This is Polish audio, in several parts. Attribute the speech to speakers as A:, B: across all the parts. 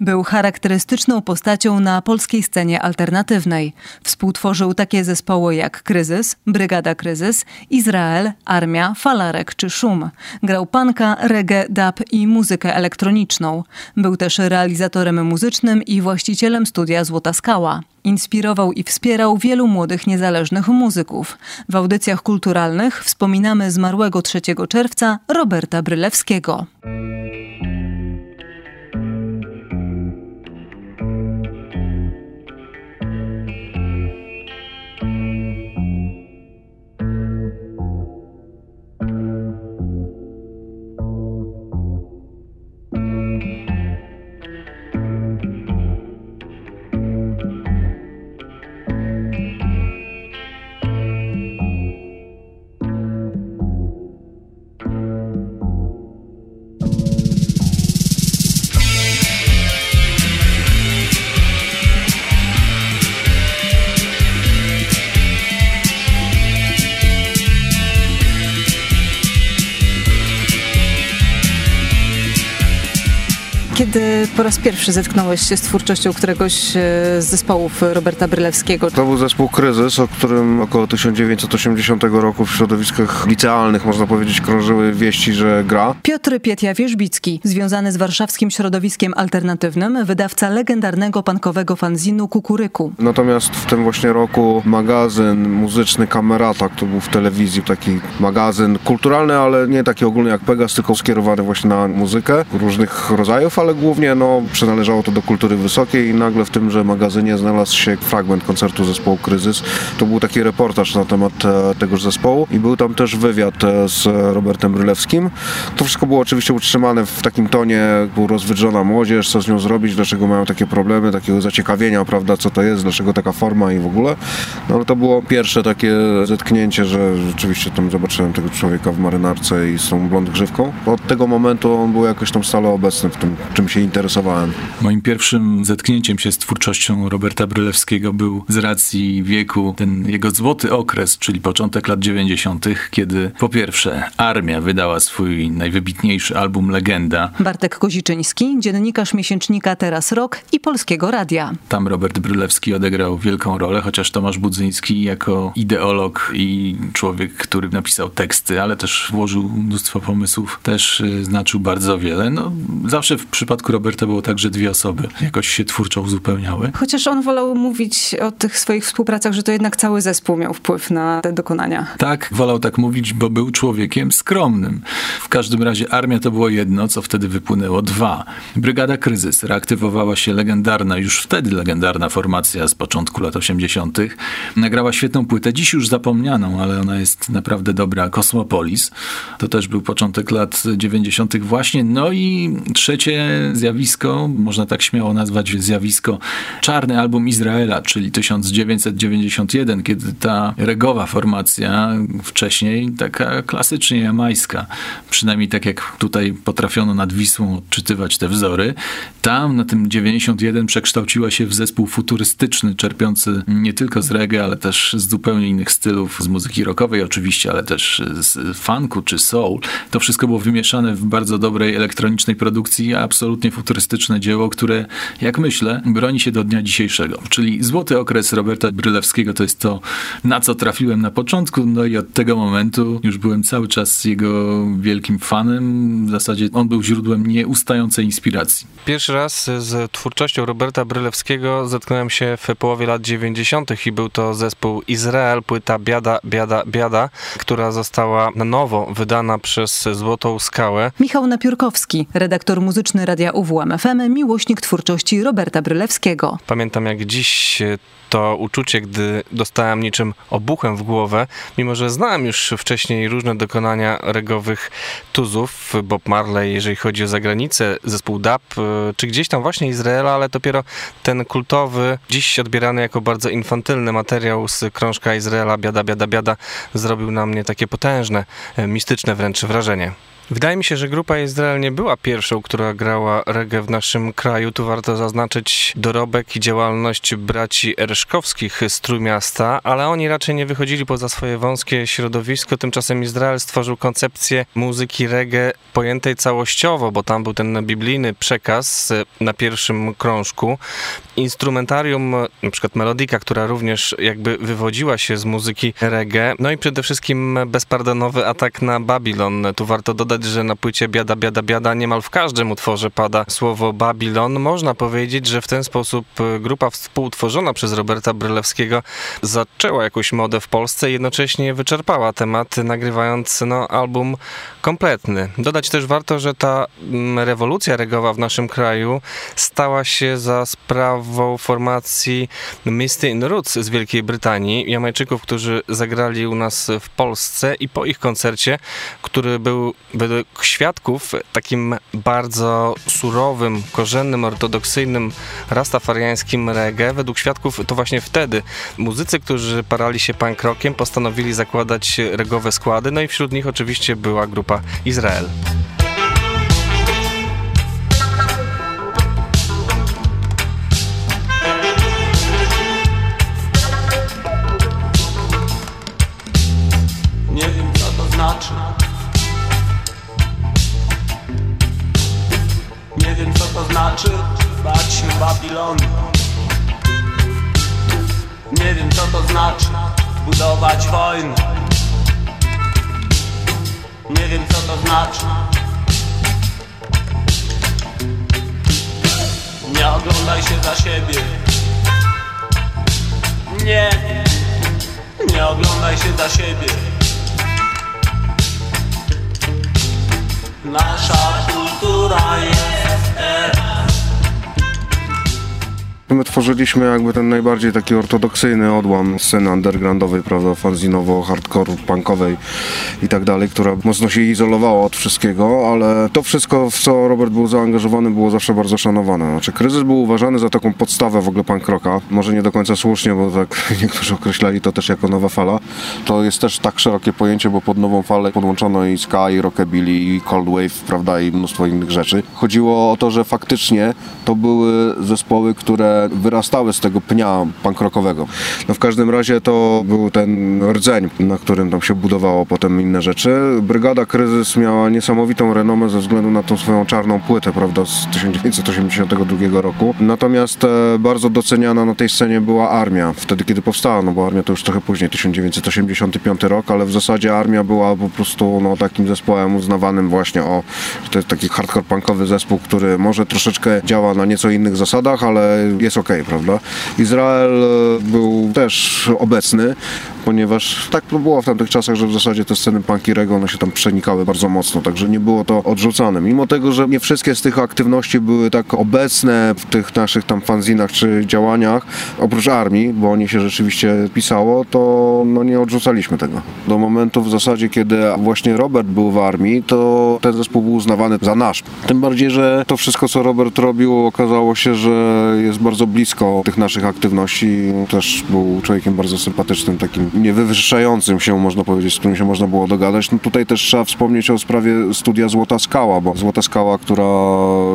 A: Był charakterystyczną postacią na polskiej scenie alternatywnej. Współtworzył takie zespoły jak Kryzys, Brygada Kryzys, Izrael, Armia, Falarek czy Szum. Grał panka, reggae, dub i muzykę elektroniczną. Był też realizatorem muzycznym i właścicielem studia Złota Skała. Inspirował i wspierał wielu młodych niezależnych muzyków. W audycjach kulturalnych wspominamy zmarłego 3 czerwca Roberta Brylewskiego. Kiedy po raz pierwszy zetknąłeś się z twórczością któregoś e, z zespołów Roberta Brylewskiego?
B: To był zespół Kryzys, o którym około 1980 roku w środowiskach licealnych, można powiedzieć, krążyły wieści, że gra.
A: Piotr Pietia-Wierzbicki, związany z warszawskim środowiskiem alternatywnym, wydawca legendarnego pankowego fanzinu Kukuryku.
B: Natomiast w tym właśnie roku magazyn muzyczny Kamerata, który był w telewizji, taki magazyn kulturalny, ale nie taki ogólny jak Pegas, tylko skierowany właśnie na muzykę różnych rodzajów, ale głównie no, przynależało to do kultury wysokiej i nagle w tymże magazynie znalazł się fragment koncertu zespołu Kryzys. To był taki reportaż na temat e, tegoż zespołu i był tam też wywiad e, z Robertem Brylewskim. To wszystko było oczywiście utrzymane w takim tonie, był rozwydrzona młodzież, co z nią zrobić, dlaczego mają takie problemy, takiego zaciekawienia, prawda, co to jest, dlaczego taka forma i w ogóle. No ale to było pierwsze takie zetknięcie, że rzeczywiście tam zobaczyłem tego człowieka w marynarce i z tą blond grzywką. Od tego momentu on był jakoś tam stale obecny w tym, czym się interesowałem.
C: Moim pierwszym zetknięciem się z twórczością Roberta Brylewskiego był z racji wieku ten jego złoty okres, czyli początek lat 90., kiedy po pierwsze armia wydała swój najwybitniejszy album Legenda.
A: Bartek Koziczyński, dziennikarz miesięcznika Teraz Rok i Polskiego Radia.
C: Tam Robert Brylewski odegrał wielką rolę, chociaż Tomasz Budzyński jako ideolog i człowiek, który napisał teksty, ale też włożył mnóstwo pomysłów, też y, znaczył bardzo wiele. No, zawsze w przypadku Roberta było tak, że dwie osoby jakoś się twórczo uzupełniały.
A: Chociaż on wolał mówić o tych swoich współpracach, że to jednak cały zespół miał wpływ na te dokonania.
C: Tak, wolał tak mówić, bo był człowiekiem skromnym. W każdym razie armia to było jedno, co wtedy wypłynęło dwa. Brygada Kryzys reaktywowała się legendarna, już wtedy legendarna formacja z początku lat 80. Nagrała świetną płytę, dziś już zapomnianą, ale ona jest naprawdę dobra. Kosmopolis. To też był początek lat 90. właśnie. No i trzecie zjawisko, można tak śmiało nazwać zjawisko, czarny album Izraela, czyli 1991, kiedy ta regowa formacja, wcześniej taka klasycznie jamańska, przynajmniej tak jak tutaj potrafiono nad Wisłą odczytywać te wzory, tam na tym 91 przekształciła się w zespół futurystyczny, czerpiący nie tylko z reggae, ale też z zupełnie innych stylów, z muzyki rockowej oczywiście, ale też z funku czy soul. To wszystko było wymieszane w bardzo dobrej elektronicznej produkcji, a absolutnie futurystyczne dzieło, które, jak myślę, broni się do dnia dzisiejszego. Czyli złoty okres Roberta Brylewskiego to jest to, na co trafiłem na początku, no i od tego momentu już byłem cały czas jego wielkim fanem. W zasadzie on był źródłem nieustającej inspiracji.
D: Pierwszy raz z twórczością Roberta Brylewskiego zetknąłem się w połowie lat 90. i był to zespół Izrael, płyta Biada, Biada, Biada, która została na nowo wydana przez Złotą Skałę.
A: Michał Napiórkowski, redaktor muzyczny Radia UWM FM, miłośnik twórczości Roberta Brylewskiego.
D: Pamiętam jak dziś to uczucie, gdy dostałem niczym obuchem w głowę, mimo że znałem już wcześniej różne dokonania regowych tuzów, Bob Marley, jeżeli chodzi o zagranicę, zespół DAP, czy gdzieś tam właśnie Izraela, ale dopiero ten kultowy, dziś odbierany jako bardzo infantylny materiał z krążka Izraela, biada, biada, biada, zrobił na mnie takie potężne, mistyczne wręcz wrażenie. Wydaje mi się, że grupa Izrael nie była pierwszą, która grała reggae w naszym kraju. Tu warto zaznaczyć dorobek i działalność braci Erszkowskich z Trójmiasta, ale oni raczej nie wychodzili poza swoje wąskie środowisko. Tymczasem Izrael stworzył koncepcję muzyki reggae pojętej całościowo, bo tam był ten biblijny przekaz na pierwszym krążku. Instrumentarium, na przykład melodika, która również jakby wywodziła się z muzyki reggae. No i przede wszystkim bezpardonowy atak na Babilon. Tu warto dodać, że na płycie Biada, Biada, Biada niemal w każdym utworze pada słowo Babilon. Można powiedzieć, że w ten sposób grupa współtworzona przez Roberta Brylewskiego zaczęła jakąś modę w Polsce i jednocześnie wyczerpała temat, nagrywając no, album kompletny. Dodać też warto, że ta mm, rewolucja regowa w naszym kraju stała się za sprawą formacji Misty in Roots z Wielkiej Brytanii, Jamajczyków, którzy zagrali u nas w Polsce i po ich koncercie, który był według świadków takim bardzo surowym, korzennym, ortodoksyjnym, rastafariańskim reggae, według świadków to właśnie wtedy muzycy, którzy parali się punk rockiem, postanowili zakładać regowe składy, no i wśród nich oczywiście była grupa Izrael.
E: Babilonu Nie wiem co to znaczy budować wojnę. Nie wiem co to znaczy. Nie oglądaj się za siebie. Nie. Nie oglądaj się za siebie. Nasza kultura jest teraz
B: My tworzyliśmy jakby ten najbardziej taki ortodoksyjny odłam sceny undergroundowej, prawda, fanzinowo, hardcore, punkowej i tak dalej, która mocno się izolowała od wszystkiego, ale to wszystko, w co Robert był zaangażowany, było zawsze bardzo szanowane. Znaczy, kryzys był uważany za taką podstawę w ogóle punk rocka. Może nie do końca słusznie, bo tak niektórzy określali to też jako nowa fala. To jest też tak szerokie pojęcie, bo pod nową falę podłączono i ska, i rockabilly, i cold wave, prawda, i mnóstwo innych rzeczy. Chodziło o to, że faktycznie to były zespoły, które wyrastały z tego pnia punk rockowego. No w każdym razie to był ten rdzeń, na którym tam się budowało potem inne rzeczy. Brygada Kryzys miała niesamowitą renomę ze względu na tą swoją czarną płytę, prawda, z 1982 roku. Natomiast e, bardzo doceniana na tej scenie była armia, wtedy kiedy powstała, no bo armia to już trochę później, 1985 rok, ale w zasadzie armia była po prostu no, takim zespołem uznawanym właśnie o, to jest taki hardcore punkowy zespół, który może troszeczkę działa na nieco innych zasadach, ale jest ok, prawda? Izrael e, był też obecny, ponieważ tak to było w tamtych czasach, że w zasadzie te sceny punk i reggae, one się tam przenikały bardzo mocno, także nie było to odrzucane. Mimo tego, że nie wszystkie z tych aktywności były tak obecne w tych naszych tam fanzinach czy działaniach, oprócz armii, bo o nie się rzeczywiście pisało, to no nie odrzucaliśmy tego. Do momentu w zasadzie, kiedy właśnie Robert był w armii, to ten zespół był uznawany za nasz. Tym bardziej, że to wszystko, co Robert robił, okazało się, że jest bardzo blisko tych naszych aktywności. Też był człowiekiem bardzo sympatycznym, takim niewywyższającym się, można powiedzieć, z którym się można było dogadać. No tutaj też trzeba wspomnieć o sprawie studia Złota Skała, bo Złota Skała, która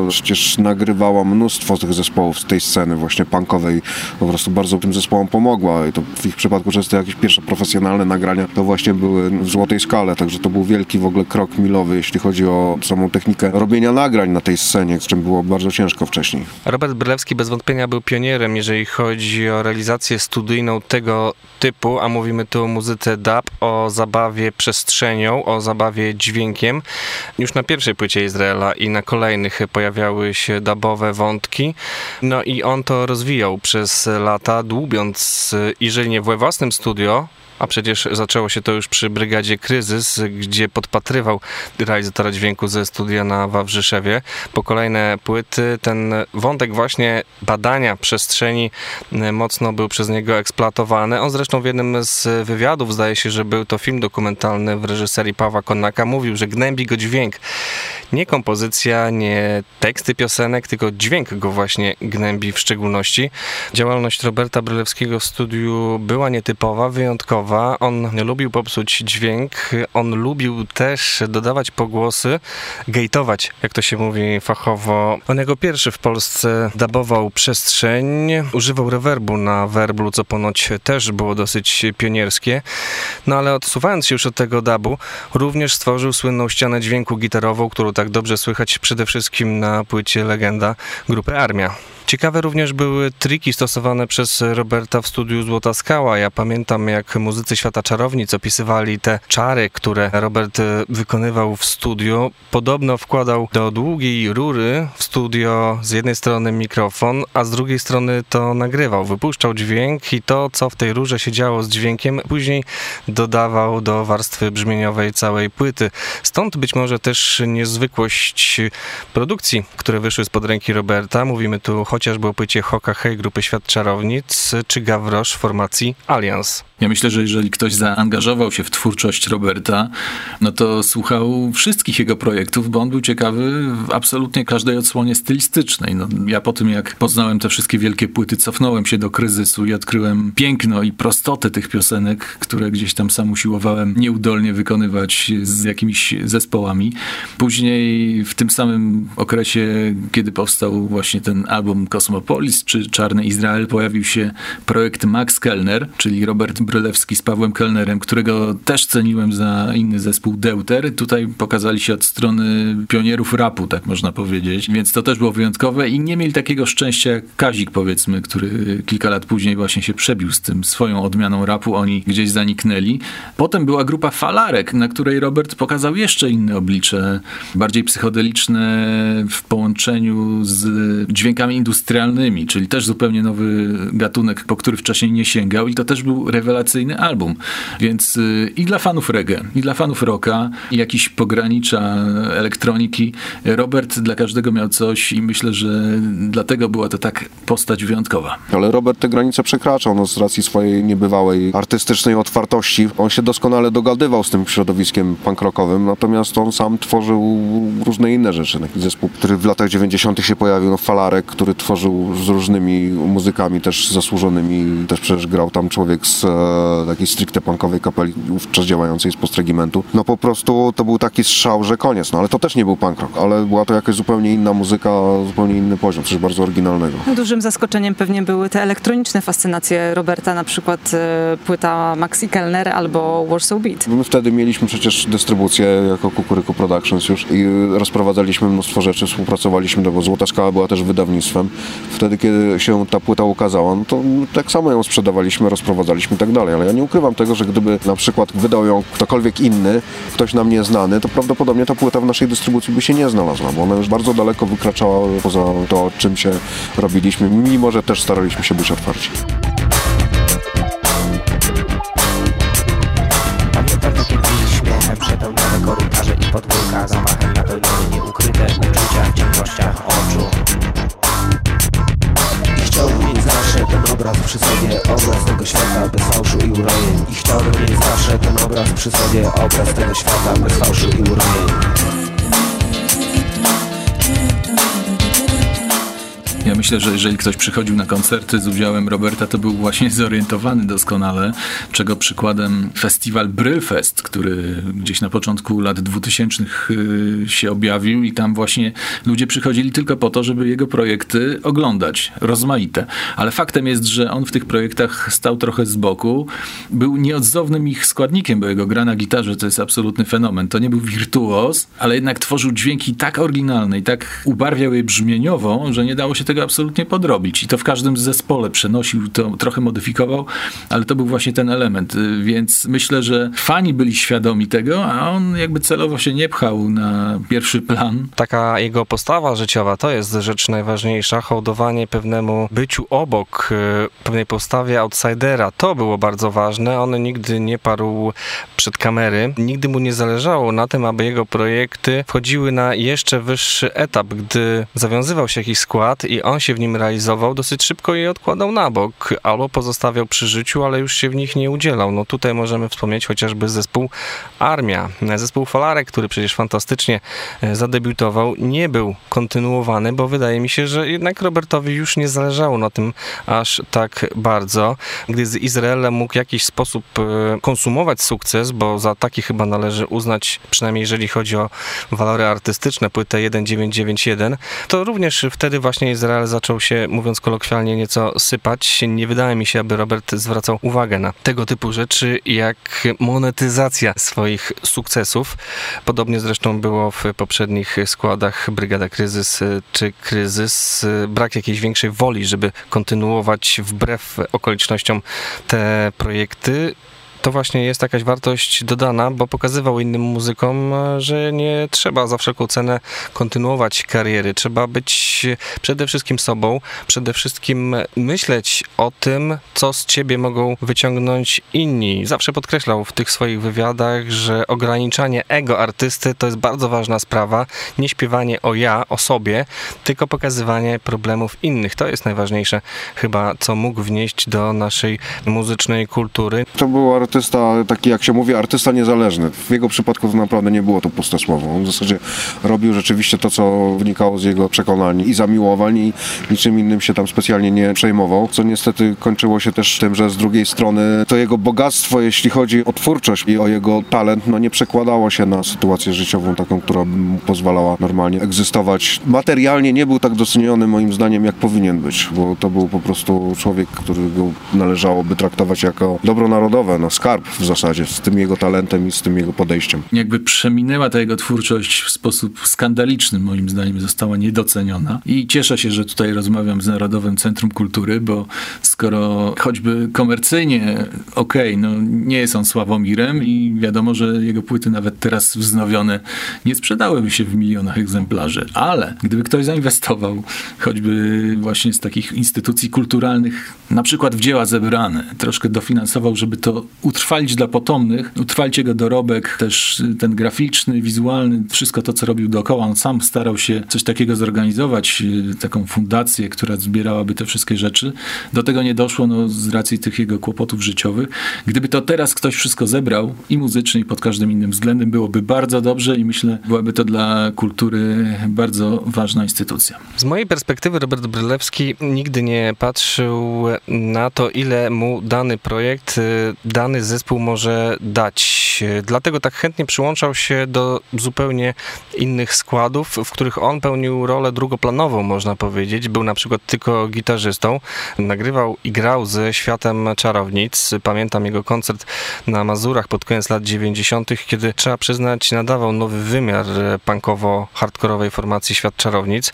B: przecież nagrywała mnóstwo tych zespołów z tej sceny właśnie punkowej, po prostu bardzo tym zespołom pomogła i to w ich przypadku często jakieś pierwsze profesjonalne nagrania to właśnie były w Złotej Skale, także to był wielki w ogóle krok milowy, jeśli chodzi o samą technikę robienia nagrań na tej scenie, z czym było bardzo ciężko wcześniej.
D: Robert Brylewski bez wątpienia był pionierem, jeżeli chodzi o realizację studyjną tego typu, a mówimy tu o muzyce dub, o zabawie przestrzenią, o zabawie dźwiękiem. Już na pierwszej płycie Izraela i na kolejnych pojawiały się dubowe wątki. No i on to rozwijał przez lata, dłubiąc, jeżeli nie we własnym studio, a przecież zaczęło się to już przy Brygadzie Kryzys, gdzie podpatrywał realizatora dźwięku ze studia na Wawrzyszewie. Po kolejne płyty ten wątek właśnie badania przestrzeni mocno był przez niego eksploatowany. On zresztą w jednym z wywiadów, zdaje się, że był to film dokumentalny w reżyserii Pawła Konnaka, mówił, że gnębi go dźwięk nie kompozycja, nie teksty piosenek, tylko dźwięk go właśnie gnębi w szczególności. Działalność Roberta Brylewskiego w studiu była nietypowa, wyjątkowa. On lubił popsuć dźwięk, on lubił też dodawać pogłosy, gejtować, jak to się mówi fachowo. On jako pierwszy w Polsce dabował przestrzeń, używał rewerbu na werblu, co ponoć też było dosyć pionierskie. No ale odsuwając się już od tego dabu, również stworzył słynną ścianę dźwięku gitarową, którą tak dobrze słychać przede wszystkim na płycie Legenda grupy Armia. Ciekawe również były triki stosowane przez Roberta w studiu Złota Skała. Ja pamiętam, jak muzycy Świata Czarownic opisywali te czary, które Robert wykonywał w studiu. Podobno wkładał do długiej rury w studio z jednej strony mikrofon, a z drugiej strony to nagrywał. Wypuszczał dźwięk i to, co w tej rurze się działo z dźwiękiem, później dodawał do warstwy brzmieniowej całej płyty. Stąd być może też niezwykłość produkcji, które wyszły spod ręki Roberta. Mówimy tu chociażby o płycie Hoka Hej grupy Świat Czarownic czy Gavroche formacji Alliance.
C: Ja myślę, że jeżeli ktoś zaangażował się w twórczość Roberta, no to słuchał wszystkich jego projektów, bo on był ciekawy w absolutnie każdej odsłonie stylistycznej. No, ja po tym, jak poznałem te wszystkie wielkie płyty, cofnąłem się do kryzysu i odkryłem piękno i prostotę tych piosenek, które gdzieś tam sam usiłowałem nieudolnie wykonywać z jakimiś zespołami. Później w tym samym okresie, kiedy powstał właśnie ten album Cosmopolis czy Czarny Izrael, pojawił się projekt Max Kellner, czyli Robert Brylewski z Pawłem Kellnerem, którego też ceniłem za inny zespół Deuter. Tutaj pokazali się od strony pionierów rapu, tak można powiedzieć, więc to też było wyjątkowe i nie mieli takiego szczęścia jak Kazik, powiedzmy, który kilka lat później właśnie się przebił z tym swoją odmianą rapu, oni gdzieś zaniknęli. Potem była grupa Falarek, na której Robert pokazał jeszcze inne oblicze, bardziej psychodeliczne w połączeniu z dźwiękami industrialnymi, czyli też zupełnie nowy gatunek, po który wcześniej nie sięgał i to też był rewelacyjny album. Więc y, i dla fanów reggae, i dla fanów rocka, i jakiś pogranicza elektroniki, Robert dla każdego miał coś i myślę, że dlatego była to tak postać wyjątkowa.
B: Ale Robert te granice przekraczał no, z racji swojej niebywałej artystycznej otwartości. On się doskonale dogadywał z tym środowiskiem punk rockowym, natomiast on sam tworzył różne inne rzeczy. Zespół, który w latach 90. się pojawił, no, Falarek, który tworzył z różnymi muzykami też zasłużonymi. Też przecież grał tam człowiek z e, takiej stricte punkowej kapeli wówczas działającej z postregimentu. No po prostu to był taki strzał, że koniec. No ale to też nie był punk rock, ale była to jakaś zupełnie inna muzyka, zupełnie inny poziom, coś bardzo oryginalnego.
A: Dużym zaskoczeniem pewnie były te elektroniczne fascynacje Roberta, na przykład e, płyta Maxi Kellner albo Warsaw Beat.
B: My wtedy mieliśmy przecież dystrybucję jako Kukuryku Productions już i rozprowadzaliśmy mnóstwo rzeczy, współpracowaliśmy, bo Złota Skała była też wydawnictwem. Wtedy, kiedy się ta płyta ukazała, no to tak samo ją sprzedawaliśmy, rozprowadzaliśmy i tak dalej, ale ja nie ukrywam tego, że gdyby na przykład wydał ją ktokolwiek inny, ktoś nam nieznany, to prawdopodobnie ta płyta w naszej dystrybucji by się nie znalazła, bo ona już bardzo daleko wykraczała poza to, czym się robiliśmy, mimo że też staraliśmy się być otwarci.
F: Pamiętam takie dni śmiechem przepełnione korytarze i podwórka Zamachem napełnione nieukryte uczucia w ciemnościach oczu ten obraz przy sobie Obraz tego świata bez fałszu i urojeń. I chciałbym mieć zawsze ten obraz przy sobie Obraz tego świata bez fałszu i urojeń
C: Ja myślę, że jeżeli ktoś przychodził na koncerty z udziałem Roberta, to był właśnie zorientowany doskonale, czego przykładem festiwal Brylfest, który gdzieś na początku lat 2000 y, się objawił i tam właśnie ludzie przychodzili tylko po to, żeby jego projekty oglądać, rozmaite. Ale faktem jest, że on w tych projektach stał trochę z boku, był nieodzownym ich składnikiem, bo jego gra na gitarze to jest absolutny fenomen. To nie był wirtuoz, ale jednak tworzył dźwięki tak oryginalne i tak ubarwiał je brzmieniowo, że nie dało się tego absolutnie podrobić. I to w każdym zespole przenosił, to trochę modyfikował, ale to był właśnie ten element. Y, Więc myślę, że fani byli świadomi tego, a on jakby celowo się nie pchał na pierwszy plan.
D: Taka jego postawa życiowa to jest rzecz najważniejsza. Hołdowanie pewnemu byciu obok, y, pewnej postawie outsidera, to było bardzo ważne. On nigdy nie parł przed kamery. Nigdy mu nie zależało na tym, aby jego projekty wchodziły na jeszcze wyższy etap. Gdy zawiązywał się jakiś skład i on się w nim realizował, dosyć szybko je odkładał na bok, albo pozostawiał przy życiu, ale już się w nich nie udzielał. No tutaj możemy wspomnieć chociażby zespół Armia. Zespół Falarek, który przecież fantastycznie e, zadebiutował, nie był kontynuowany, bo wydaje mi się, że jednak Robertowi już nie zależało na tym aż tak bardzo. Gdy z Izraelem mógł w jakiś sposób e, konsumować sukces, bo za taki chyba należy uznać, przynajmniej jeżeli chodzi o walory artystyczne, płytę 1991, to również wtedy właśnie Izrael zaczął się, mówiąc kolokwialnie, nieco sypać. Nie wydaje mi się, aby Robert zwracał uwagę na tego typu rzeczy, jak monetyzacja swoich sukcesów. Podobnie zresztą było w poprzednich składach Brygada Kryzys czy Kryzys. Brak jakiejś większej woli, żeby kontynuować wbrew okolicznościom te projekty to właśnie jest jakaś wartość dodana, bo pokazywał innym muzykom, że nie trzeba za wszelką cenę kontynuować kariery. Trzeba być przede wszystkim sobą, przede wszystkim myśleć o tym, co z ciebie mogą wyciągnąć inni. Zawsze podkreślał w tych swoich wywiadach, że ograniczanie ego artysty to jest bardzo ważna sprawa. Nie śpiewanie o ja, o sobie, tylko pokazywanie problemów innych. To jest najważniejsze chyba, co mógł wnieść do naszej muzycznej kultury.
B: To artysta, taki jak się mówi, artysta niezależny. W jego przypadku to naprawdę nie było to puste słowo. On w zasadzie robił rzeczywiście to, co wynikało z jego przekonań i zamiłowań i niczym innym się tam specjalnie nie przejmował, co niestety kończyło się też tym, że z drugiej strony to jego bogactwo, jeśli chodzi o twórczość i o jego talent, no nie przekładało się na sytuację życiową taką, która mu pozwalała normalnie egzystować. Materialnie nie był tak doceniony moim zdaniem, jak powinien być, bo to był po prostu człowiek, którego należałoby traktować jako dobro narodowe, no skarb w zasadzie, z tym jego talentem i z tym jego podejściem.
C: Jakby przeminęła ta jego twórczość w sposób skandaliczny, moim zdaniem została niedoceniona i cieszę się, że tutaj rozmawiam z Narodowym Centrum Kultury, bo skoro choćby komercyjnie okej, okay, no nie jest on Sławomirem i wiadomo, że jego płyty nawet teraz wznowione nie sprzedałyby się w milionach egzemplarzy, ale gdyby ktoś zainwestował choćby właśnie z takich instytucji kulturalnych, na przykład w dzieła zebrane, troszkę dofinansował, żeby to utrwalić dla potomnych, utrwalić jego dorobek, też ten graficzny, wizualny, wszystko to, co robił dookoła. On sam starał się coś takiego zorganizować, taką fundację, która zbierałaby te wszystkie rzeczy. Do tego nie doszło no, z racji tych jego kłopotów życiowych. Gdyby to teraz ktoś wszystko zebrał, i muzycznie, i pod każdym innym względem, byłoby bardzo dobrze i myślę, byłaby to dla kultury bardzo ważna instytucja.
D: Z mojej perspektywy Robert Brylewski nigdy nie patrzył na to, ile mu dany projekt, dany zespół może dać. Dlatego tak chętnie przyłączał się do zupełnie innych składów, w których on pełnił rolę drugoplanową, można powiedzieć. Był na przykład tylko gitarzystą. Nagrywał i grał ze światem czarownic. Pamiętam jego koncert na Mazurach pod koniec lat 90., kiedy trzeba przyznać, nadawał nowy wymiar punkowo-hardkorowej formacji Świat Czarownic.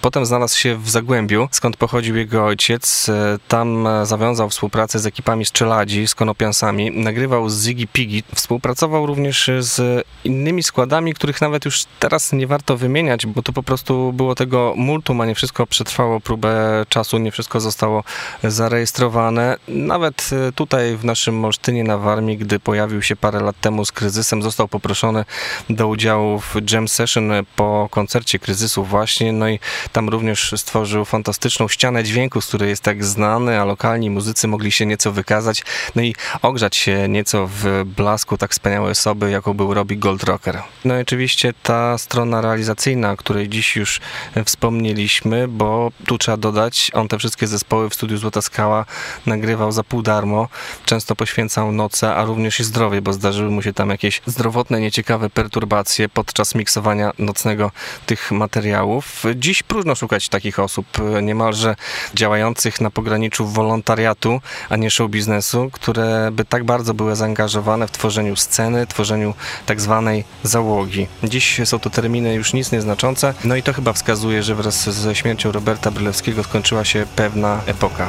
D: Potem znalazł się w Zagłębiu, skąd pochodził jego ojciec. Tam zawiązał współpracę z ekipami Strzeladzi, z Konopiansami. Nagrywał z Ziggy Piggy. Współpracował również z innymi składami, których nawet już teraz nie warto wymieniać, bo to po prostu było tego multum, a nie wszystko przetrwało próbę czasu, nie wszystko zostało zarejestrowane. Nawet e, tutaj w naszym Olsztynie na Warmii, gdy pojawił się parę lat temu z kryzysem, został poproszony do udziału w jam session po koncercie kryzysu właśnie, no i tam również stworzył fantastyczną ścianę dźwięku, z której jest tak znany, a lokalni muzycy mogli się nieco wykazać, no i ogrzać nieco w blasku tak wspaniałej osoby, jaką był Robbie Goldrocker. No i oczywiście ta strona realizacyjna, o której dziś już wspomnieliśmy, bo tu trzeba dodać, on te wszystkie zespoły w studiu Złota Skała nagrywał za pół darmo, często poświęcał noce, a również i zdrowie, bo zdarzyły mu się tam jakieś zdrowotne, nieciekawe perturbacje podczas miksowania nocnego tych materiałów. Dziś próżno szukać takich osób, niemalże działających na pograniczu wolontariatu, a nie show biznesu, które by tak bardzo były zaangażowane w tworzeniu sceny, tworzeniu tak zwanej załogi. Dziś są to terminy już nic nieznaczące, no i to chyba wskazuje, że wraz ze śmiercią Roberta Brylewskiego skończyła się pewna epoka.